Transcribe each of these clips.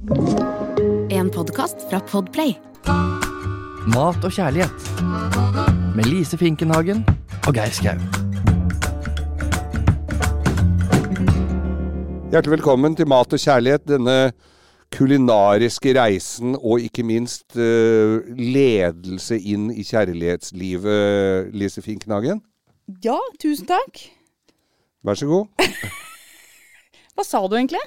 En podkast fra Podplay. Mat og kjærlighet. Med Lise Finkenhagen og Geir Skau. Hjertelig velkommen til Mat og kjærlighet, denne kulinariske reisen og ikke minst uh, ledelse inn i kjærlighetslivet, Lise Finknagen. Ja, tusen takk. Vær så god. Hva sa du egentlig?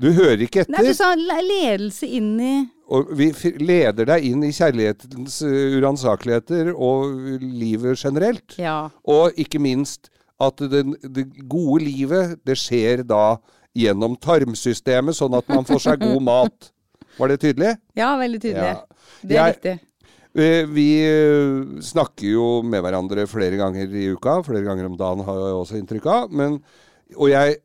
Du hører ikke Nei, Du etter, sa le- ledelse inn i og vi leder deg inn i kjærlighetens uransakeligheter og livet generelt. Ja. Og ikke minst at det, det gode livet, det skjer da gjennom tarmsystemet, sånn at man får seg god mat. Var det tydelig? Ja, veldig tydelig. Ja. Det er riktig. Vi snakker jo med hverandre flere ganger i uka. Flere ganger om dagen har jeg også inntrykk av. Men, og jeg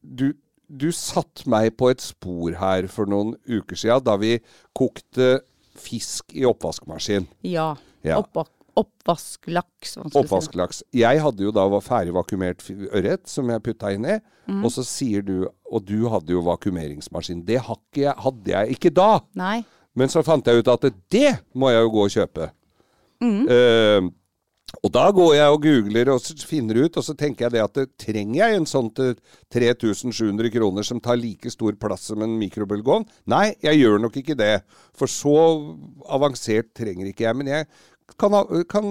du, du satte meg på et spor her for noen uker siden da vi kokte fisk i oppvaskmaskin. Ja. Ja. Oppvak oppvasklaks. si. Oppvasklaks. Jeg hadde jo da ferdig vakumert ørret som jeg putta inn i. Og så sier du Og du hadde jo vakumeringsmaskin. Det hadde jeg ikke da. Nei. Men så fant jeg ut at det må jeg jo gå og kjøpe. Eh, og da går jeg og googler og finner ut, og så tenker jeg det at det, trenger jeg en sånn til 3700 kroner som tar like stor plass som en mikrobølgeovn? Nei, jeg gjør nok ikke det. For så avansert trenger ikke jeg. Men jeg kan, kan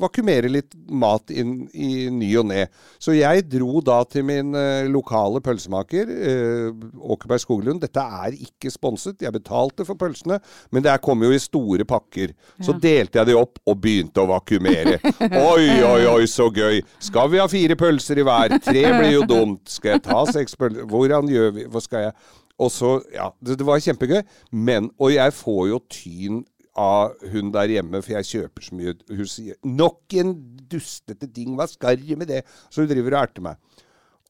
vakumere litt mat inn i ny og ne. Så jeg dro da til min eh, lokale pølsemaker, eh, Åkerberg Skoglund. Dette er ikke sponset, jeg betalte for pølsene, men det kom jo i store pakker. Så delte jeg de opp og begynte å vakumere. Oi, oi, oi, så gøy! Skal vi ha fire pølser i hver? Tre blir jo dumt. Skal jeg ta seks pølser? Hvordan gjør vi? Hva skal jeg? Og så, ja, det, det var kjempegøy. Men, og jeg får jo tyn av hun der hjemme, for jeg kjøper så mye. Hun sier 'nok en dustete ting, hva skal jeg med det?' Så hun driver og erter meg.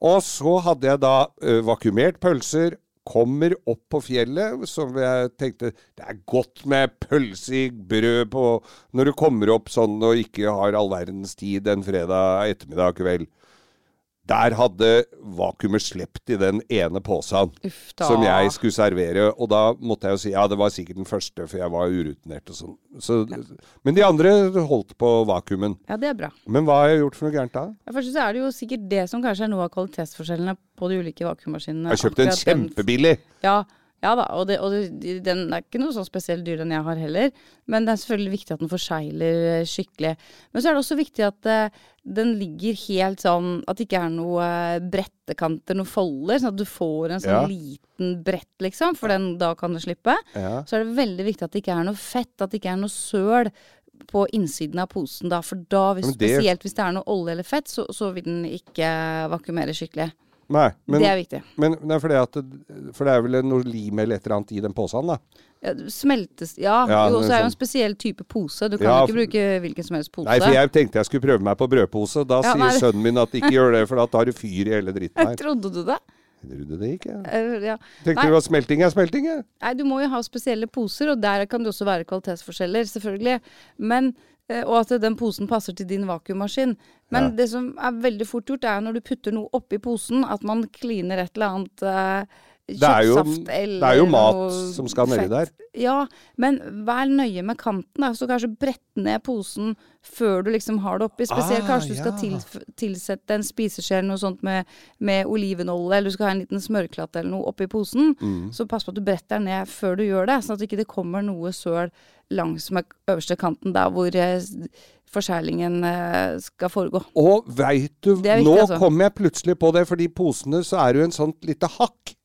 Og så hadde jeg da ø, vakuumert pølser, kommer opp på fjellet, som jeg tenkte Det er godt med pølse i brød på når du kommer opp sånn og ikke har all verdens tid en fredag ettermiddag kveld. Der hadde vakuumet slept i den ene posen som jeg skulle servere. Og da måtte jeg jo si ja, det var sikkert den første, for jeg var urutinert og sånn. Så, Men de andre holdt på vakuumen. Ja, det er bra. Men hva har jeg gjort for noe gærent da? Ja, Først så er det jo sikkert det som kanskje er noe av kvalitetsforskjellene på de ulike vakuummaskinene. Jeg kjøpte en kjempebillig! den-. Ja, ja da, og, det, og det, den er ikke noe sånn spesielt dyr den jeg har heller. Men det er selvfølgelig viktig at den forsegler eh, skikkelig. Men så er det også viktig at uh, den ligger helt sånn At det ikke er noe eh, brettekanter, noen folder. Sånn at du får en sånn Ja. liten brett, liksom. For den, da kan du slippe. Ja. Så er det veldig viktig at det ikke er noe fett, at det ikke er noe søl på innsiden av posen da. For da, hvis, det- spesielt hvis det er noe olje eller fett, så, så vil den ikke vakuumere skikkelig. Nei, men, det er viktig. men det er fordi at For det er vel noe lim eller et eller annet i den posen, da? Ja, smeltes Ja, Ja, jo, så er jo en sånn- spesiell type pose. Du kan Ja, jo ikke bruke hvilken som helst pose. Nei, for jeg tenkte jeg skulle prøve meg på brødpose. Da Ja, sier nei. sønnen min at ikke gjør det, for da tar du fyr i hele dritten her. Jeg Trodde du det? Jeg trodde det gikk, Eh, ja. Tenkte Nei. du at smelting er smelting? jeg? Nei, du må jo ha spesielle poser, og der kan det også være kvalitetsforskjeller, selvfølgelig. Men, eh, og at den posen passer til din vakuummaskin. Men Ja. det som er veldig fort gjort, er når du putter noe oppi posen, at man kliner et eller annet kjøttsaft eller det er jo mat som skal nedi der. Ja, men vær nøye med kanten. Da. Så kanskje brett ned posen før du liksom har det oppi. Spesielt Ah, kanskje du skal ja. tilf tilsette en spiseskje eller noe sånt med, med olivenolje, eller du skal ha en liten smørklatt eller noe oppi posen. Mm. Så pass på at du bretter ned før du gjør det, sånn at det ikke kommer noe søl langs med øverste kanten der hvor eh, forseglingen eh, skal foregå. Og veit du, viktig, nå altså. kom jeg plutselig på det, fordi posene så er det jo en sånt lite hakk.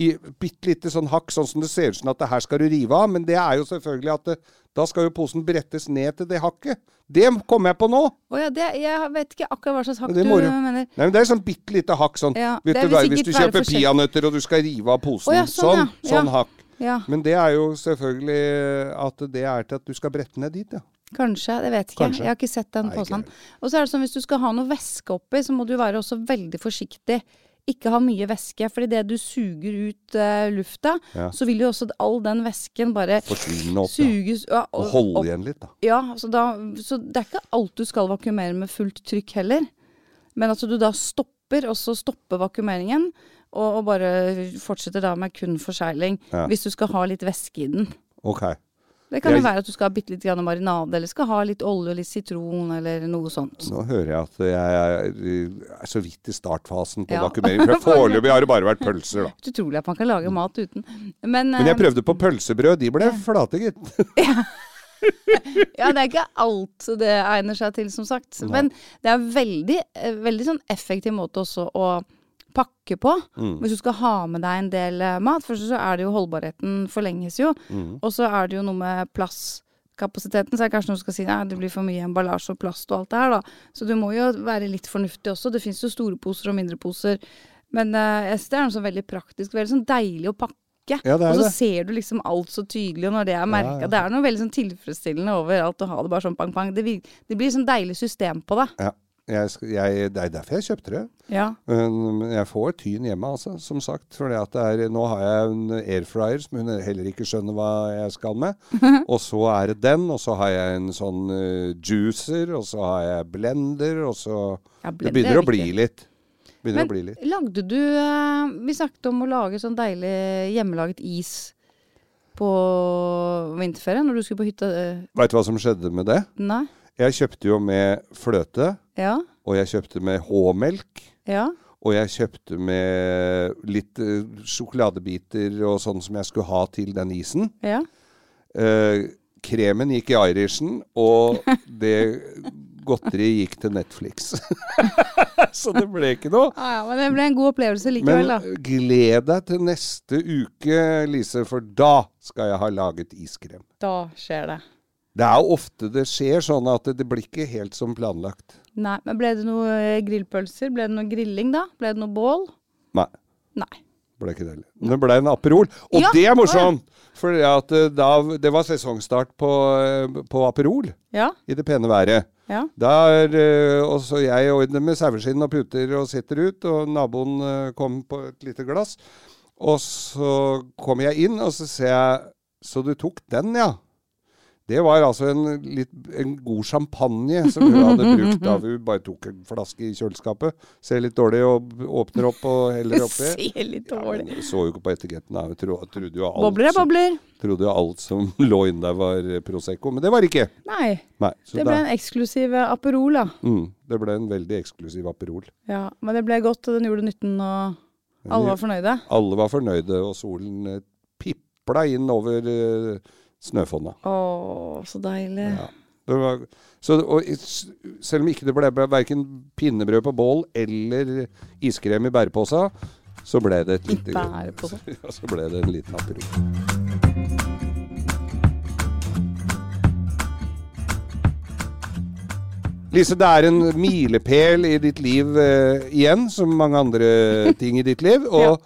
I bitte lite sånn hakk, sånn som det ser ut som at det her skal du rive av. Men det er jo selvfølgelig at det, da skal jo posen brettes ned til det hakket. Det kom jeg på nå! Å ja, det, jeg vet ikke akkurat hva slags hakk du mener. Nei, men Det er sånn bitte lite hakk sånn. Ja, vet du, hva, hvis du kjøper peanøtter og du skal rive av posen. Ja, sånn, sånn, ja. sånn Ja. hakk. Ja, Men det er jo selvfølgelig at det er til at du skal brette ned dit, ja. kanskje. Det vet ikke. Kanskje. Jeg har ikke sett den posen. Og så er det sånn hvis du skal ha noe væske oppi, så må du være også veldig forsiktig. Ikke ha mye væske, fordi det du suger ut uh, lufta, Ja. så vil jo også all den væsken bare Forsvinne opp. Suges ja, Og og- holde opp. igjen litt, da. Ja, så, da, så det er ikke alt du skal vakuumere med fullt trykk heller. Men at du da stopper, og så stopper vakuumeringen. og, og bare fortsetter da med kun forsegling. Ja. Hvis du skal ha litt væske i den. Ok. Det kan jo være at du skal ha bitte litt grann marinade, eller skal ha litt olje og litt sitron, eller noe sånt. Nå hører jeg at jeg er, er så vidt i startfasen på Ja. vakuumering. For foreløpig har det bare vært pølser, da. Utrolig at man kan lage mat uten. Men, Men jeg eh, prøvde på pølsebrød. De ble flate, gitt. Ja, det er ikke alt det egner seg til, som sagt. Men det er veldig, eh, veldig sånn effektiv måte også å pakke på. Mm. Hvis du skal ha med deg en del eh, mat. Først så er det jo holdbarheten forlenges jo. Mm. Og så er det jo noe med plasskapasiteten. Så er det kanskje noen som skal si at det blir for mye emballasje og plast og alt det her, da. Så du må jo være litt fornuftig også. Det fins jo store poser og mindre poser. Men uh, det er noe sånn veldig praktisk. Veldig sånn deilig å pakke. Ja, og så det. ser du liksom alt så tydelig, og når det er merka Ja, ja. Det er noe veldig sånn tilfredsstillende over alt å ha det bare sånn pang, pang. Det, det blir sånn deilig system på det. Ja. Jeg, jeg, det er derfor jeg kjøpte det. Ja. Men jeg får tyn hjemme, altså, som sagt. For nå har jeg en airfryer som hun heller ikke skjønner hva jeg skal med. og så er det den, og så har jeg en sånn uh, juicer, og så har jeg blender, og så Ja, Det begynner er å bli litt. Begynner Men å bli litt. lagde du uh, Vi snakket om å lage sånn deilig hjemmelaget is på vinterferien når du skulle på hytta. Uh, Veit du hva som skjedde med det? Nei? Jeg kjøpte jo med fløte, Ja? og jeg kjøpte med H-melk. Ja? Og jeg kjøpte med litt eh, sjokoladebiter og sånn som jeg skulle ha til den isen. Ja? Eh, kremen gikk i Irishen, og det godteriet gikk til Netflix. Så det ble ikke noe. Ah, ja, men det ble en god opplevelse likevel, Men da. gled deg til neste uke, Lise, for da skal jeg ha laget iskrem. Da skjer det. Det er jo ofte det skjer sånn at det, blir ikke helt som planlagt. Nei, men ble det noe eh, grillpølser? Ble det noe grilling, da? Ble det noe bål? Nei. Nei. ble ikke det heller. Men det ble en Aperol. Og Ja, det er morsomt! For eh, det var sesongstart på, eh, på Aperol Ja? i det pene været. Ja? Der og også jeg ordner med saueskinn og puter og sitter ut, og naboen kom på et lite glass. Og så kommer jeg inn, og så ser jeg Så du tok den, ja? Det var altså en, litt, en god champagne som hun hadde brukt da hun bare tok en flaske i kjøleskapet. Ser litt dårlig og åpner opp og heller oppi. Ser litt dårlig. Ja, så jo ikke på etiketten. da. Tro, trodde, jo alt Bobler er som, trodde jo alt som lå inni der var eh, Prosecco, men det var ikke. Nei. Nei, Det ble da, en eksklusiv eh, Aperol, da. mm, det ble en veldig eksklusiv Aperol. Ja, men det ble godt, og den gjorde nytten, og alle var fornøyde. Alle var fornøyde, og solen eh, pipla inn over eh, snøfonna. Å, så deilig. Ja. Det var, så, og, selv om ikke det ble verken pinnebrød på bål eller iskrem i bæreposa, så ble det et lite. Ja, så ble det en liten Aperol. Lise, det er en milepæl i ditt liv eh, igjen, som mange andre ting i ditt liv. Og Ja.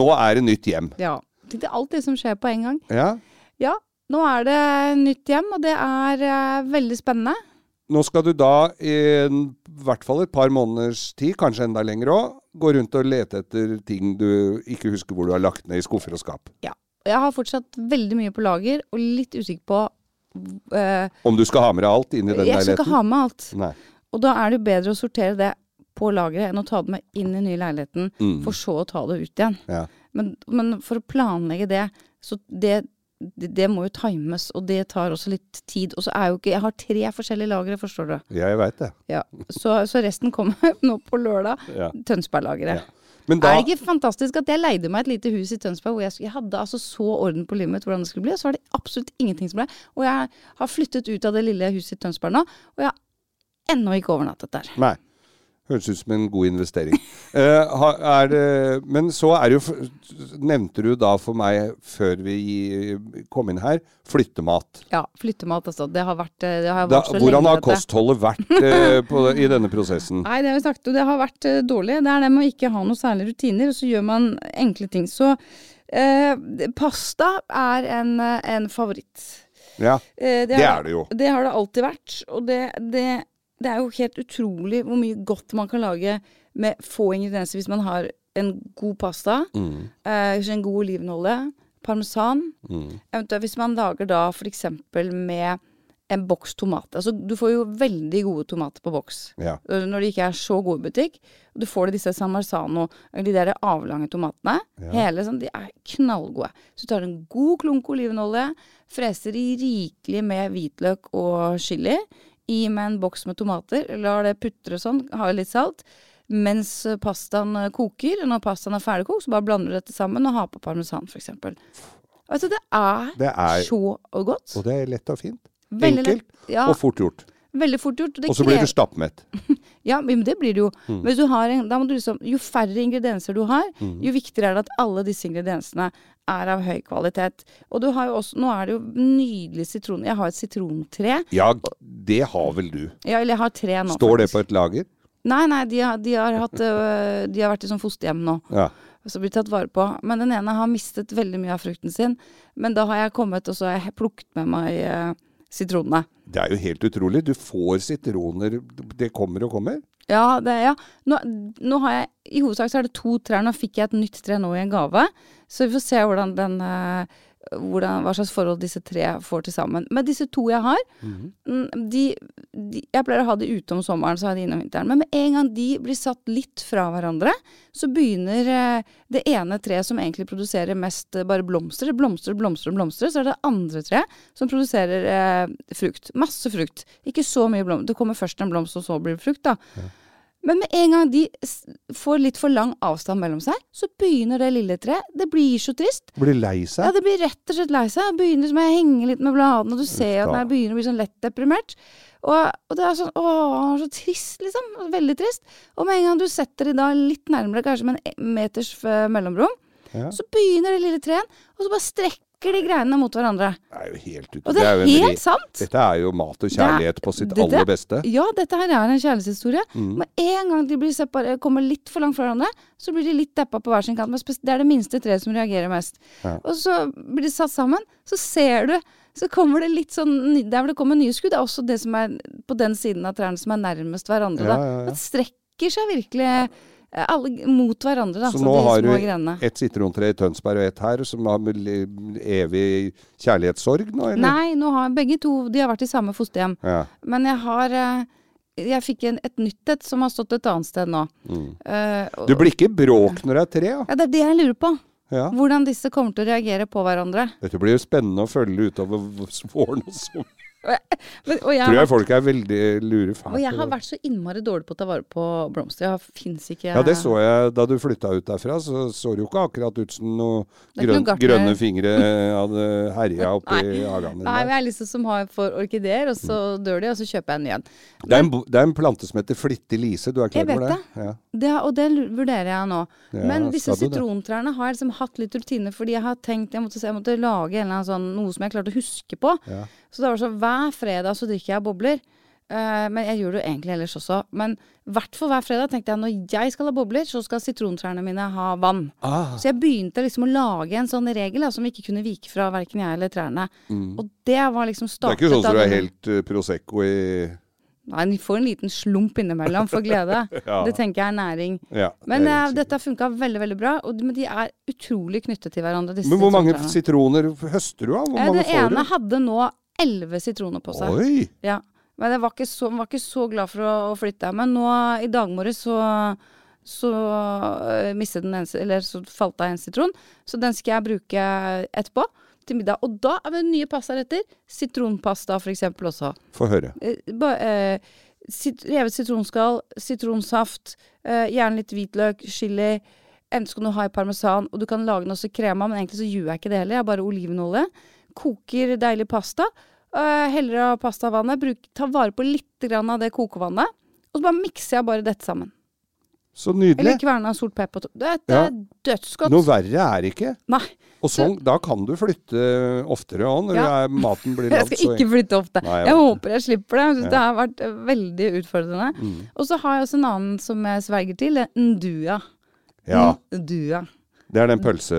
nå er det nytt hjem. Ja. Det er alt det som skjer på en gang. Ja. Ja, nå er det nytt hjem, og det er eh, veldig spennende. Nå skal du da i hvert fall et par måneders tid, kanskje enda lenger òg, gå rundt og lete etter ting du ikke husker hvor du har lagt ned i skuffer og skap. Ja. Og Jeg har fortsatt veldig mye på lager, og litt usikker på eh, Om du skal ha med deg alt inn i den Jeg skal ikke ha med alt. Nei. Og da er det jo bedre å sortere det på lageret enn å ta det med inn i den nye leiligheten, Mm. for så å ta det ut igjen. Ja. Men, men for å planlegge det, så det, det, det må jo times, og det tar også litt tid. Og så er jo ikke Jeg har tre forskjellige lagre, forstår du. Ja, Jeg veit det. Ja. Så, så resten kommer nå på lørdag. Ja. Tønsberg-lageret. Ja. Da Er det ikke fantastisk at jeg leide meg et lite hus i Tønsberg hvor jeg, jeg hadde altså så orden på livet mitt hvordan det skulle bli, og så var det absolutt ingenting som ble. Og jeg har flyttet ut av det lille huset i Tønsberg nå, og jeg har ennå ikke overnattet der. Nei. Høres ut som en god investering. Eh, det, men så er det jo Nevnte du da for meg, før vi kom inn her, flyttemat. Ja, flyttemat altså. Det har vært eh, det har vært Da, hvordan har kostholdet vært eh, på, i denne prosessen? Nei, det har vi sagt, det har vært eh, dårlig. Det er det med å ikke ha noen særlige rutiner, og så gjør man enkle ting. Så eh, pasta er en, eh, en favoritt. Ja, Eh, det er det jo. Det har det alltid vært. Og det, det, det er jo helt utrolig hvor mye godt man kan lage med få ingredienser hvis man har en god pasta, Mm, eh, en god olivenolje, parmesan. mm, Eventuelt hvis man lager da f.eks. med en boks tomat. Altså, du får jo veldig gode tomater på boks. Ja. Øh, Når de ikke er så gode i butikk. Du får det disse San Marzano, de der avlange tomatene. Hele sånn, De er knallgode. Så du tar en god klunk olivenolje, freser i rikelig med hvitløk og chili. I med en boks med tomater. Lar det putre sånn, har litt salt. Mens pastaen øh, koker. Når pastaen er ferdigkokt, så bare blander du dette sammen og har på parmesan, f.eks. Altså, det er, Det er så godt. Og det er lett og fint. Veldig lett. Enkelt Ja, og fort gjort. Veldig fort gjort. Det Og så blir du stappmett. Ja, men det blir det jo. Mm. Men du har en, du liksom, jo færre ingredienser du har, Mm. jo viktigere er det at alle disse ingrediensene er av høy kvalitet. Og du har jo også, nå er det jo nydelig sitron. Jeg har et sitrontre. Ja, det har vel du. Ja, eller jeg har tre nå. Står det på et lager? Nei, nei, de har, de har, hatt, øh, de har vært i sånn fosterhjem nå. Ja. Så blir tatt vare på. Men den ene har mistet veldig mye av frukten sin. Men da har jeg kommet, og så har jeg plukket med meg øh, sitronene. Det er jo helt utrolig. Du får sitroner Det kommer og kommer. Ja, det, ja. Nå, nå har jeg I hovedsak så er det to trær. Nå fikk jeg et nytt tre nå i en gave. Så vi får se hvordan den eh, hvordan, hva slags forhold disse tre får til sammen. Men disse to jeg har, mm, de, de Jeg pleier å ha de ute om sommeren, så har jeg de innom vinteren. Men med en gang de blir satt litt fra hverandre, så begynner eh, det ene treet som egentlig produserer mest eh, bare blomster, det blomstrer, blomstrer, blomstrer. Så er det det andre treet som produserer eh, frukt. Masse frukt. Ikke så mye blomster. Det kommer først en blomst, og så blir det frukt, da. Men med en gang de får litt for lang avstand mellom seg, så begynner det lille treet. Det blir så trist. Blir lei Ja, det blir rett og slett lei seg. Begynner som å henge litt med bladene, og du ser at den begynner å bli sånn lett deprimert. Og, og det er sånn Åh, så trist, liksom. Veldig trist. Og med en gang du setter de da litt nærmere, kanskje med en meters eh, mellomrom, Ja. så begynner det lille treet, og så bare strekker de greiene mot hverandre. Det er jo helt utrolig. Og det er jo en helt sant. Dette er jo mat og kjærlighet på sitt det- det- aller beste. Ja, dette her er en kjærlighetshistorie. Mm. Med en gang de blir separ- kommer litt for langt fra hverandre, så blir de litt deppa på hver sin kant. Men det er det minste treet som reagerer mest. Ja. Og så blir de satt sammen, så ser du så kommer det litt sånn Der hvor det kommer nye skudd, det er også det som er på den siden av trærne som er nærmest hverandre. Ja, ja, ja, Da. Det strekker seg virkelig eh, alle mot hverandre, da. Så Så, nå har du grenene. et sitrontre i Tønsberg og et her, som har evig kjærlighetssorg nå, eller? Nei, nå har begge to De har vært i samme fosterhjem. Ja. Men jeg har eh, Jeg fikk en, et nytt et som har stått et annet sted nå. Mm. Mm. Du blir ikke bråk når det er tre, ja? Ja, det er det jeg lurer på. ja. Hvordan disse kommer til å reagere på hverandre. Dette blir jo spennende å følge utover våren og sommeren. Og, jeg Tror jeg folk er veldig lure faen. og jeg har vært så innmari dårlig på å ta vare på blomster. Jeg fins ikke Ja, det så jeg da du flytta ut derfra. Så så det jo ikke akkurat ut som noen Det grønn, noe grønne fingre hadde herja oppi hagen din. Nei, men jeg er liksom som har for orkideer, og så dør de, og så kjøper jeg en ny en. Det er, en, det er en plante som heter flittig lise, du er klar Jeg vet det? Ja. Det, og det vurderer jeg nå. Ja, Men disse det? sitrontrærne har jeg liksom hatt litt rutine, fordi jeg har tenkt jeg måtte, jeg måtte lage sånn, noe som jeg klarte å huske på. Ja. Så det var sånn, hver fredag så drikker jeg bobler. Uh, men jeg gjør det jo egentlig ellers også. Men i hvert fall hver fredag tenkte jeg når jeg skal ha bobler, så skal sitrontrærne mine ha vann. Ah, Så jeg begynte liksom å lage en sånn regel da, som ikke kunne vike fra verken jeg eller trærne. Og det var liksom startet det er ikke sånn at du er helt uh, Prosecco i Nei, de får en liten slump innimellom for glede. Ja. Det tenker jeg er næring. ja, Men det er uh, dette har funka veldig veldig bra, og de, de er utrolig knyttet til hverandre. disse Men hvor mange sitroner høster du av? Hvor Eh, mange Den får ene hadde nå elleve sitroner på seg. Oi! Ja. Men jeg var ikke så, var ikke så glad for å, å flytte. Men nå i dag morges så, så øh, mistet den en, eller så falt av en sitron. Så den skal jeg bruke etterpå til middag. Og da er det nye pastaretter. Sitronpasta eksempel også. Få høre. Eh, eh, sit, revet sitronskall, sitronsaft, eh, gjerne litt hvitløk, chili. Enten skal du ha i parmesan, og du kan lage den også i krema, men egentlig så gjør jeg ikke det heller. Jeg har bare olivenolje. Koker deilig pasta. eh, heller av pastavannet. Bruk, ta vare på litt grann av det kokevannet. Og så bare mikser jeg bare dette sammen. Så nydelig. Eller kverna sort pepper. Dette Ja. er dødsgodt. Noe verre er det ikke. Nei, Og sånn, da kan du flytte oftere òg, når Ja. det er, maten blir jeg skal ikke flytte ofte. Nei, jeg jeg håper jeg slipper det. Jeg synes Ja. Det har vært eh, veldig utfordrende. Mm. Og så har jeg også en annen som jeg sverger til. Ndua. Ja. Ndua. Det er den pølse...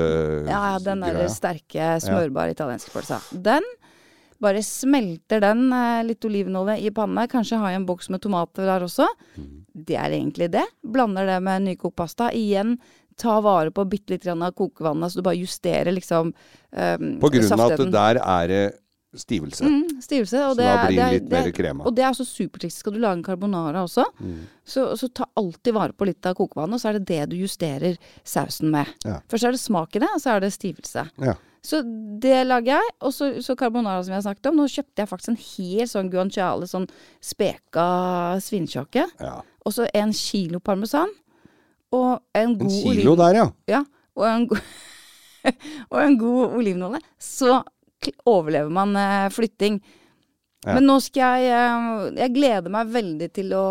Ja, ja, den der sterke, smørbare italienske pølsa. Den bare smelter den eh, litt olivenolje i panne. Kanskje har jeg en boks med tomater der også. Mm. Det er egentlig det. Blander det med nykokt pasta. Igjen ta vare på bitte litt av kokevannet, så du bare justerer liksom um, På grunn av at der er det stivelse. Mm, stivelse. Og Så det, da blir det litt det er- mer krema. Og det er så supertriks. Skal du lage en carbonara også, Mm. så, så ta alltid vare på litt av kokevannet, og så er det det du justerer sausen med. Ja. Først er det smak i det, og så er det stivelse. Ja. Så det lager jeg. Og så, så carbonara som vi har snakket om. Nå kjøpte jeg faktisk en hel sånn guanciale, sånn speka svinekjøkke. ja. Og så en kilo parmesan. Og en god En kilo der, ja. Ja, og en, go og en god olivenolje. Så overlever man eh, flytting. Ja. Men nå skal jeg eh, Jeg gleder meg veldig til å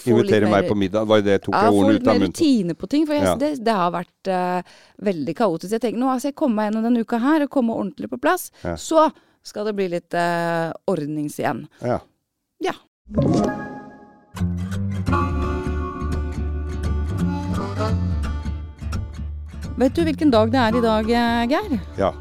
få litt Invitere mer meg på middag. Var det tok jeg få ordene litt ut av mer munnen? rutine på ting. For jeg, Ja. det, det har vært uh, veldig kaotisk. Jeg tenker nå skal jeg komme meg gjennom denne uka her og komme ordentlig på plass. Ja. Så skal det bli litt uh, ordnings igjen. Ja. Ja. Vet du hvilken dag det er i dag, Geir? ja.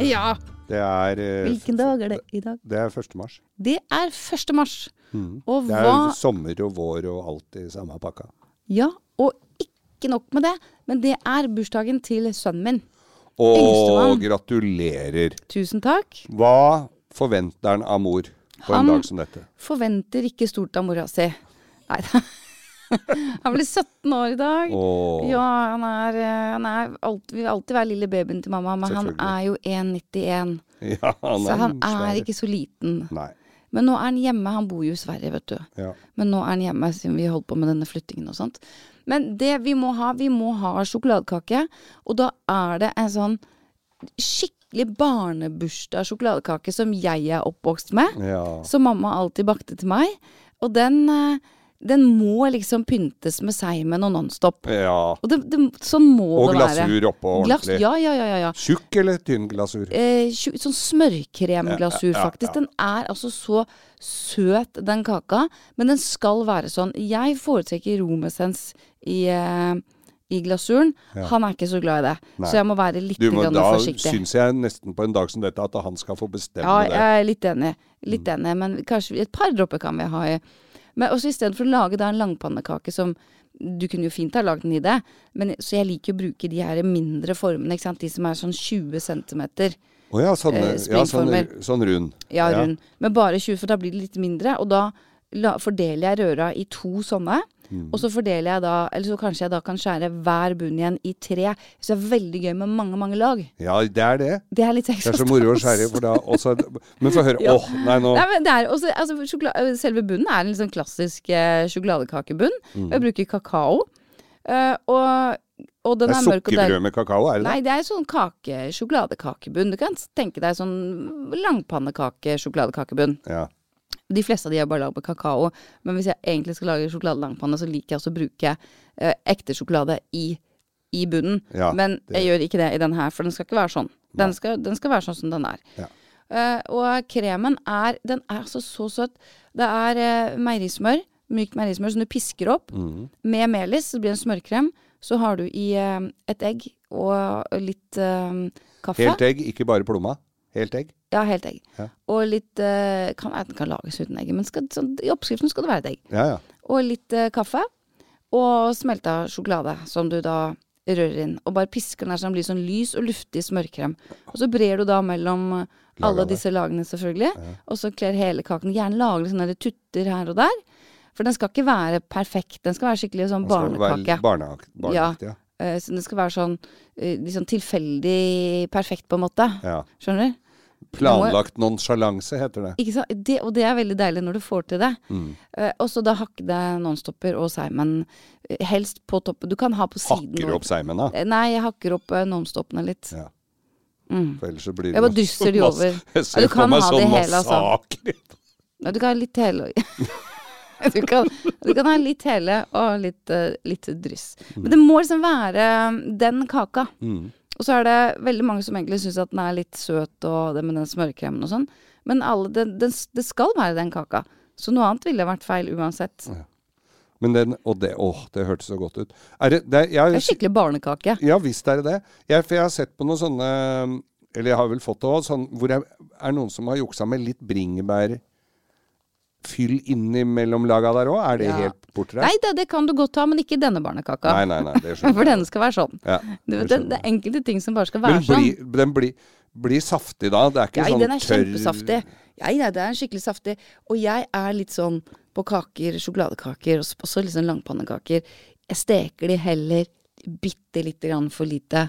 Ja. Det er, eh, Hvilken dag er det i dag? det er 1. mars. Det er 1. mars. Mm. Og Det er hva sommer og vår og alt i samme pakka. Ja, og ikke nok med det, men det er bursdagen til sønnen min. Og gratulerer. Tusen takk. Hva forventer han av mor på Han- en dag som dette? Han Forventer ikke stort av mora si. Nei da. Han blir 17 år i dag. Åh, Ja, han er, han er alt, vil alltid være lille babyen til mamma, men han er jo 1,91. ja, han Så er, han svær. er ikke så liten. Nei. Men nå er han hjemme. Han bor jo i Sverige, vet du. Ja. Men nå er han hjemme siden vi holdt på med denne flyttingen og sånt. Men det vi må ha, vi må ha sjokoladekake. Og da er det en sånn skikkelig barnebursdag sjokoladekake som jeg er oppvokst med. ja. Som mamma alltid bakte til meg. Og den, eh, den må liksom pyntes med seimen og Nonstop. ja. Og det, det, sånn må Og det være. glasur oppå ordentlig. ja, ja, ja, ja, ja. Tjukk eller tynn glasur? Eh, tjuk, sånn smørkremglasur, Ja, ja, ja, faktisk. ja. Den er altså så søt, den kaka. Men den skal være sånn. Jeg foretrekker romessens i, eh, i glasuren. Han er ikke så glad i det. Nei. Så jeg må være litt må, grann da forsiktig. syns jeg nesten på en dag som dette at han skal få bestemme det. Ja, jeg er litt enig. Litt Mm. enig, men kanskje et par dråper kan vi ha i. Men også istedenfor å lage da en langpannekake som Du kunne jo fint ha lagd den i det, men, så jeg liker å bruke de her mindre formene, ikke sant. De som er sånn 20 centimeter. Å ja, sånne, Eh, ja sånn, sånn rund. Ja, rund. Men bare 20, for da blir det litt mindre. Og da la, fordeler jeg røra i to sånne. Mm. Og så fordeler jeg da, eller så kanskje jeg da kan skjære hver bunn igjen i tre. Så det er veldig gøy med mange, mange lag. Ja, det er det. Det er litt Det er så moro å skjære, for da også Men få høre. Åh, Ja. nei, nå Nei, men det er også, altså, øh, Selve bunnen er en litt sånn klassisk eh, sjokoladekakebunn. Mm. Jeg bruker kakao. eh, og, og den Det mørk og er sukkerbrød med kakao, er det det? Nei, det er sånn kake, sjokoladekakebunn. Du kan tenke deg sånn langpannekake-sjokoladekakebunn. Ja. De fleste av de er bare lagd med kakao, men hvis jeg egentlig skal lage sjokoladelangpanne, så liker jeg også å bruke eh, ekte sjokolade i, i bunnen. Ja, men det- jeg gjør ikke det i den her, for den skal ikke være sånn. Den skal, den skal være sånn som den er. Ja. Uh, og kremen er Den er altså så søt. Det er uh, meierismør, mykt meierismør som du pisker opp mm. med melis. Så blir det en smørkrem. Så har du i uh, et egg og litt kaffe. Helt egg, ikke bare plomma. Helt egg. Ja, helt egg. Ja. Og litt eh, kan, Den kan lages uten egg, men skal, sånn, i oppskriften skal det være et egg. Ja, ja. Og litt eh, kaffe. Og smelta sjokolade, som du da rører inn. Og bare pisker den her så den blir sånn lys og luftig smørkrem. Og så brer du da mellom Lager alle disse lagene, selvfølgelig. Og så kler hele kaken. Gjerne lage sånne der tutter her og der. For den skal ikke være perfekt. Den skal være skikkelig sånn barnekake. barneak- Barneaktig, ja. Eh, Så den skal være sånn liksom tilfeldig perfekt, på en måte. ja. Skjønner du? Planlagt nonsjalanse, heter det. Ikke sant? Det, og det er veldig deilig når du får til det. Mm. Uh, og så da hakkede nonstopper og seimen eh, helst på toppen. Du kan ha på siden. Hakker du opp seimen, da. Eh, Nei, jeg hakker opp nonstoppene litt. Ja. Mm. For ellers så blir det Jeg bare drysser de over. Jeg ser ja, for meg sånn altså. massakre. Ja, du kan ha litt hele du, kan, du kan ha litt hele og litt, litt dryss. Men det må liksom være den kaka. Mm. Og så er det veldig mange som egentlig syns at den er litt søt, og det med den smørkremen og sånn. Men alle, det, det, det skal være den kaka. Så noe annet ville vært feil uansett. Men den Og det Åh, det hørtes så godt ut. Er det, det, jeg, Det er skikkelig barnekake. Ja visst er det det. Jeg, for jeg har sett på noen sånne Eller jeg har vel fått det òg, sånn, hvor det er noen som har juksa med litt bringebærfyll innimellom laga der òg. Er det Ja. helt bortreist? Nei, det, det kan du godt ha, men ikke denne barnekaka. Nei, nei, nei, det For denne skal være sånn. Ja, det det, det er enkelte ting som bare skal være Men sånn. blir, den blir, bli saftig da? Det er ikke Ja, sånn den er tørr kjempesaftig. Ja, ja, det er skikkelig saftig. Og jeg er litt sånn på kaker, sjokoladekaker, og også litt sånn langpannekaker. Jeg steker de heller bitte lite grann for lite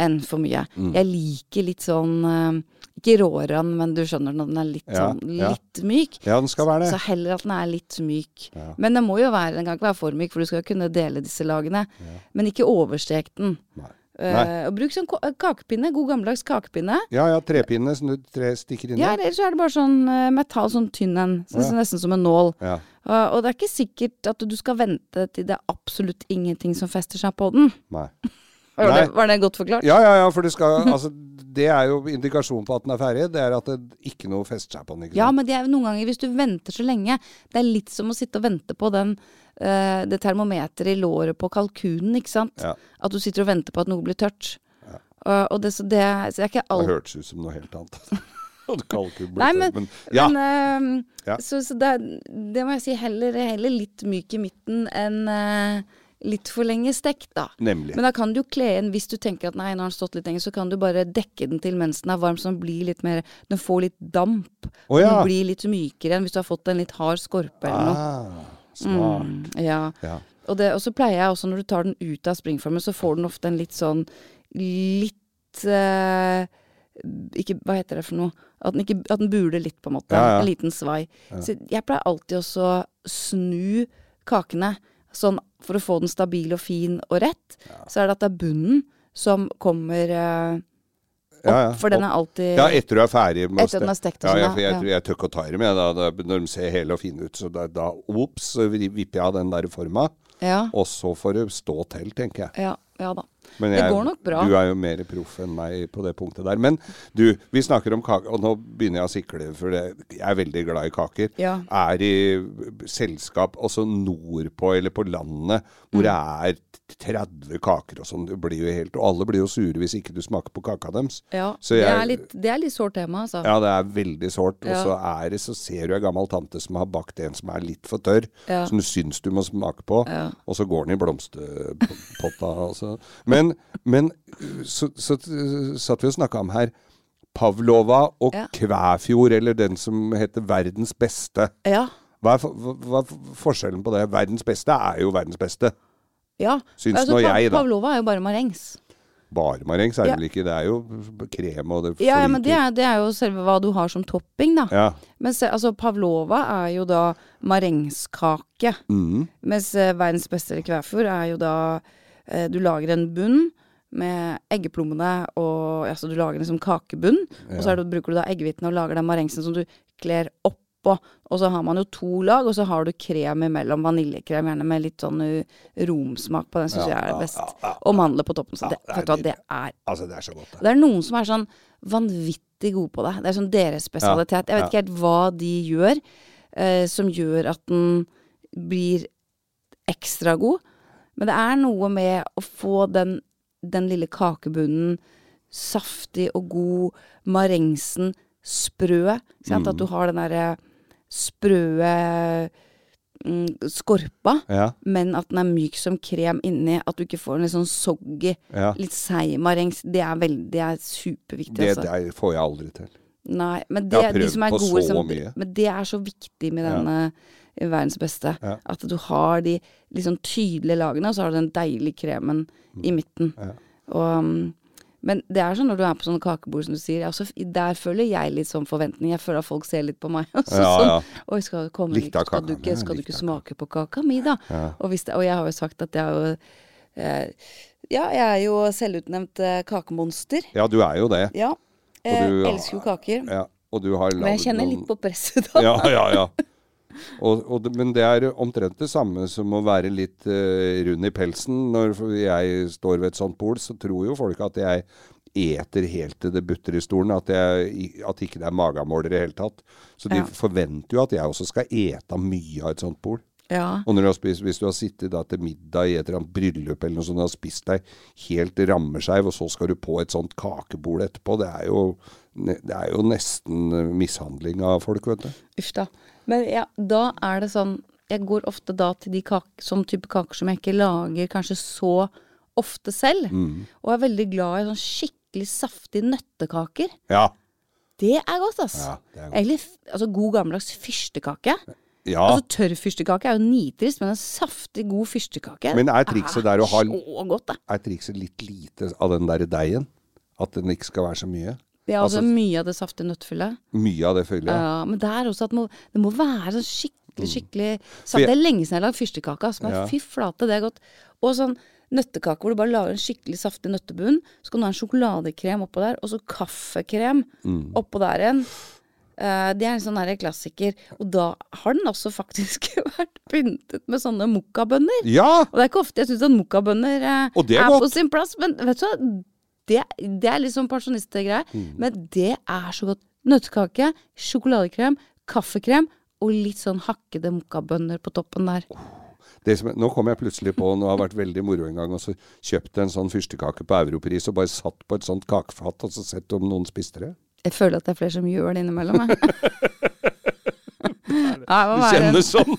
enn for mye. Mm. Jeg liker litt sånn eh, Ikke rårand, men du skjønner når den er litt Ja, sånn ja. myk. Ja, den skal være det. Så heller at den er litt myk. Men den må jo være, den kan ikke være for myk, for du skal kunne dele disse lagene. Men ikke overstek den. Nei. Uh, bruk sånn kakepinne. God gammeldags kakepinne. Ja ja, trepinne som du tre stikker inn i. Ja, eller så er det bare sånn uh, metall, sånn tynn en. Så Ja. Nesten som en nål. Ja. Uh, og det er ikke sikkert at du skal vente til det er absolutt ingenting som fester seg på den. Nei. Var det, var det godt forklart? Ja, ja, ja, for det skal Altså, det er jo indikasjonen på at den er ferdig. Det er at det ikke noe fester seg på den. Ja, men det er jo noen ganger hvis du venter så lenge Det er litt som å sitte og vente på den uh, det termometeret i låret på kalkunen, ikke sant? Ja. At du sitter og venter på at noe blir tørt. Uh, og det, så det, så det er ikke Det hørtes ut som noe helt annet. Nei, men, men ja. men uh, Ja. Så, så det, det må jeg si heller, heller litt myk i midten enn eh, litt for lenge stekt, da. Nemlig. Men da kan du jo kle inn, hvis du tenker at nei, nå har den stått litt lenge, så kan du bare dekke den til mens den er varm, så den blir litt mer Den får litt damp. Oh, ja. Den blir litt mykere enn hvis du har fått en litt hard skorpe eller noe. Ah, smart. Mm, ja. Ja. Og, det, og så pleier jeg også, når du tar den ut av springformen, så får den ofte en litt sånn litt eh, ikke, Hva heter det for noe? At den, ikke, at den buler litt, på en måte. Ja. En liten svai. Så jeg pleier alltid også å snu kakene, sånn for å få den stabil og fin og rett. Så er det at det er bunnen som kommer eh, opp, Ja, ja. for den er alltid Ja, etter du er ferdig med å Etter er stekt Ja, sånn, jeg, jeg, jeg tør ikke å ta dem, jeg. Da, da, når de ser hele og fine ut. Så da, da ops, så vipper jeg av den der forma. Ja, Og så får det stå til, tenker jeg. ja, ja da. Men Det går nok bra. Du er jo mer proff enn meg på det punktet der. Men du, vi snakker om kaker, og nå begynner jeg å sikle, for jeg er veldig glad i kaker. Ja. Er i selskap også nordpå eller på landet hvor det er 30 kaker og sånn. Det blir jo helt, og alle blir jo sure hvis ikke du smaker på kaka deres. Ja, Så det, er litt, det er litt sårt tema, altså. Ja, det er veldig sårt. Og så er det, så ser du ei gammel tante som har bakt en som er litt for tørr, Ja. som du syns du må smake på, Ja. og så går den i blomsterpotta. Altså. Men, men så, så, satt vi og snakka om her Pavlova og Ja. Kvæfjord, eller den som heter Verdens beste. Ja. Hva er, hva, er forskjellen på det? Verdens beste er jo verdens beste. ja. Syns Altså, nå jeg, da. Pavlova er jo bare marengs. Bare marengs er det Ja. vel ikke? Det er jo krem og det Ja, ja, men det er, det er jo selve hva du har som topping, da. Ja. Mens altså, pavlova er jo da marengskake. Mm. Mens eh, verdens beste eller kvæfjord er jo da Du lager en bunn med eggeplommene og Altså du lager liksom kakebunn, og så er det, bruker du da eggehvitene og lager den marengsen som du kler oppå. Og så har man jo to lag, og så har du krem imellom. Vaniljekrem, gjerne med litt sånn uh, romsmak på den, syns Ja, jeg er ja, best. ja, ja. Og mandler på toppen. Så Ja, det, det er det er Altså, det er så godt. det. Det er noen som er sånn vanvittig gode på det. Det er sånn deres spesialitet. Jeg vet ja. ikke helt hva de gjør eh, som gjør at den blir ekstra god. Men det er noe med å få den, den lille kakebunnen saftig og god, marengsen sprø. Sant? At du har den derre sprø mm, skorpa, Ja, men at den er myk som krem inni. At du ikke får en litt sånn soggy ja. Litt seig marengs, det er veldig, det er superviktig. Det altså. der får jeg aldri til. Nei, men Jeg det, har de prøvd som er på gode, så som, mye. men det er så viktig med denne eh, verdens beste. Ja. At du har de liksom tydelige lagene, og så har du den deilige kremen i midten. Ja. Og, um, men det er sånn når du er på sånne kakebord, som du sier, altså, der føler jeg litt sånn forventning. Jeg føler at folk ser litt på meg. og så Ja, sånn. Oi, skal komme Skal du ikke, skal du ikke smake på kaka mi, da? Og, det, og jeg har jo sagt at jeg jo eh, Ja, jeg er jo selvutnevnt eh, kakemonster. Ja, du er jo det. Ja. Eh, elsker jo kaker. Ja, og du har Men jeg kjenner noen- litt på presset da. Ja, ja, ja. Og, og, men det er omtrent det samme som å være litt uh, rund i pelsen. Når jeg står ved et sånt bol, så tror jo folk at jeg eter helt til det butter i stolen. At, jeg, at ikke det er magemål i det hele tatt. Så de Ja. forventer jo at jeg også skal ete mye av et sånt bol. Ja. Og du har spist, hvis du har sittet til middag i et eller annet bryllup eller noe sånt, og har spist deg helt rammeskeiv, og så skal du på et sånt kakebord etterpå, det er jo, det er jo nesten eh, mishandling av folk, vet du. Uff da. Men ja, da er det sånn Jeg går ofte da til de kake, sånn type kaker som jeg ikke lager kanskje så ofte selv. Mm. Og er veldig glad i sånn skikkelig saftige nøttekaker. Ja. Det er godt, ass. Ja, det er godt. Egentlig altså, god gammeldags fyrstekake. ja. Altså Tørr fyrstekake er jo nitrist, men en saftig, god fyrstekake Men er trikset der å ha- godt. Er trikset litt lite av den der deigen? At den ikke skal være så mye? Det er altså, mye av det saftige nøttfyllet. Mye av det fyllet. Ja, men det er også at det må, det må være sånn skikkelig, skikkelig saft. Det er lenge siden jeg har lagd fyrstekake. Altså, men Mm. Ja. Fy flate, det er godt. Og sånn nøttekake hvor du bare lager en skikkelig saftig nøttebunn. Så kan du ha en sjokoladekrem oppå der, og så kaffekrem Mm. oppå der igjen. Uh, det er en sånn her klassiker. Og da har den også faktisk vært pyntet med sånne mokkabønner. Ja! Og det er ikke ofte jeg syns at mokkabønner uh, er er, på sin plass, men vet du hva? Det, det er litt sånn pensjonistgreie, Mm. men det er så godt. Nøttekake, sjokoladekrem, kaffekrem og litt sånn hakkede mokkabønner på toppen der. Det som, nå kom jeg plutselig på, nå har det vært veldig moro en gang, og så kjøpte en sånn fyrstekake på Europris og bare satt på et sånt kakefat og så sett om noen spiste det. Jeg føler at det er flere som gjør det innimellom. jeg. Ja, det kjennes sånn!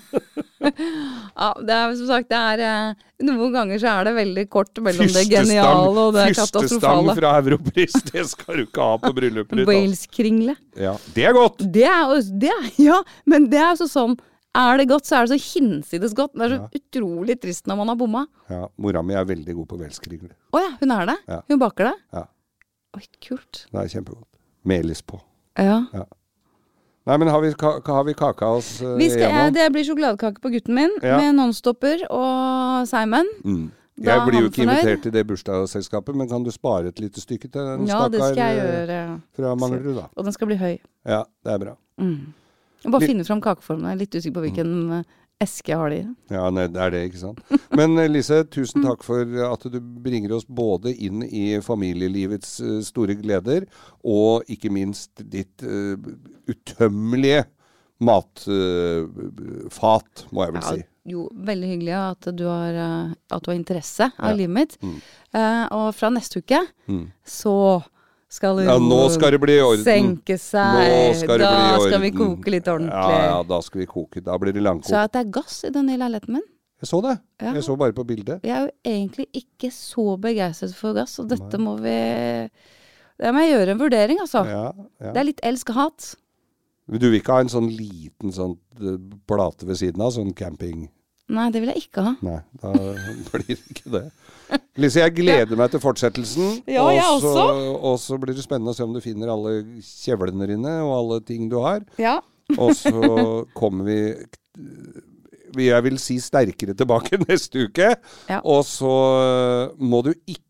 Ja, det er som sagt, det er eh, Noen ganger så er det veldig kort mellom det geniale og det katastrofale. Fyrstestang fra Europris, det skal du ikke ha på bryllupet ditt. altså. Wales-kringle. Ja, det er godt! Det er det er, Ja, men det er jo sånn Er det godt, så er det så hinsides godt. Det er så utrolig trist når man har bomma. Ja, Mora mi er veldig god på velskringler. Å ja, hun er det? Ja. Hun baker det? Ja, Oi, kult. det er kjempegodt. Melis på. Ja. Nei, men har vi, ka har vi kaka oss uh, Vi skal, igjennom? det blir sjokoladekake på gutten min Ja. med Nonstopper og Simon. Mm. Jeg blir jo ikke fornøyd. invitert til det bursdagsselskapet, men kan du spare et lite stykke til den Ja, jeg eh, fra Manglerud, da? Og den skal bli høy. Ja, det er bra. Mm. Bare Litt- finne fram kakeformen. Jeg er litt usikker på hvilken eh, eske har de. Ja, nei, det er det, ikke sant. Men eh, Lise, tusen Mm. takk for at du bringer oss både inn i familielivets eh, store gleder, og ikke minst ditt uh, utømmelige matfat, må jeg vel Ja, si. jo, veldig hyggelig at du har, at du har interesse av Ja. livet mitt. Eh, og fra neste uke Mm. så skal Ja, nå skal det bli i orden. senke seg. Skal da skal vi koke litt ordentlig. Ja, ja, da skal vi koke. Da blir det langkok. Så at det er gass i den nye leiligheten min. Jeg så det. Ja. Jeg så bare på bildet. Jeg er jo egentlig ikke så begeistret for gass, og dette må vi Det må jeg gjøre en vurdering, altså. Ja, ja. Det er litt elsk-hat. Du vil ikke ha en sånn liten sånn eh, plate ved siden av? Sånn camping... Nei, det vil jeg ikke ha. Nei, da blir det ikke det. Lise, jeg gleder meg til fortsettelsen. Ja, og jeg så- også. Og så blir det spennende å se om du finner alle kjevlene dine og alle ting du har. Ja. Og så kommer vi vi- Jeg vil si sterkere tilbake neste uke. Ja. Og så må du ikke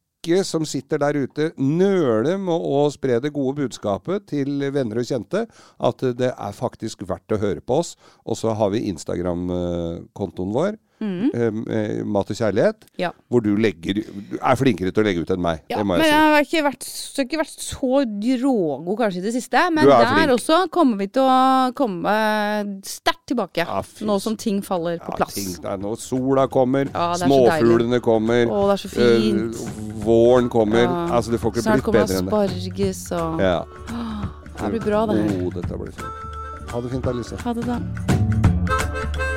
som sitter der ute, nøle med å spre det gode budskapet til venner og kjente. At det er faktisk verdt å høre på oss. Og så har vi Instagram-kontoen vår. Eh, Mat og kjærlighet. Ja. Hvor du legger du er flinkere til å legge ut enn meg. Ja, det må men jeg jeg har ikke vært, så ikke vært så rågod kanskje i det siste. Men er der flink. også kommer vi til å komme sterkt tilbake. Ja, nå som ting faller på plass. ting, er nå sola kommer, er småfuglene kommer, Å, det er så fint. Øh, våren kommer. Altså, det får ikke Snart blitt kommer bedre enn det. asparges og Ja. Det blir bra, det her. Oh, dette blir fint. Ha det fint, Alice. Ha det, da.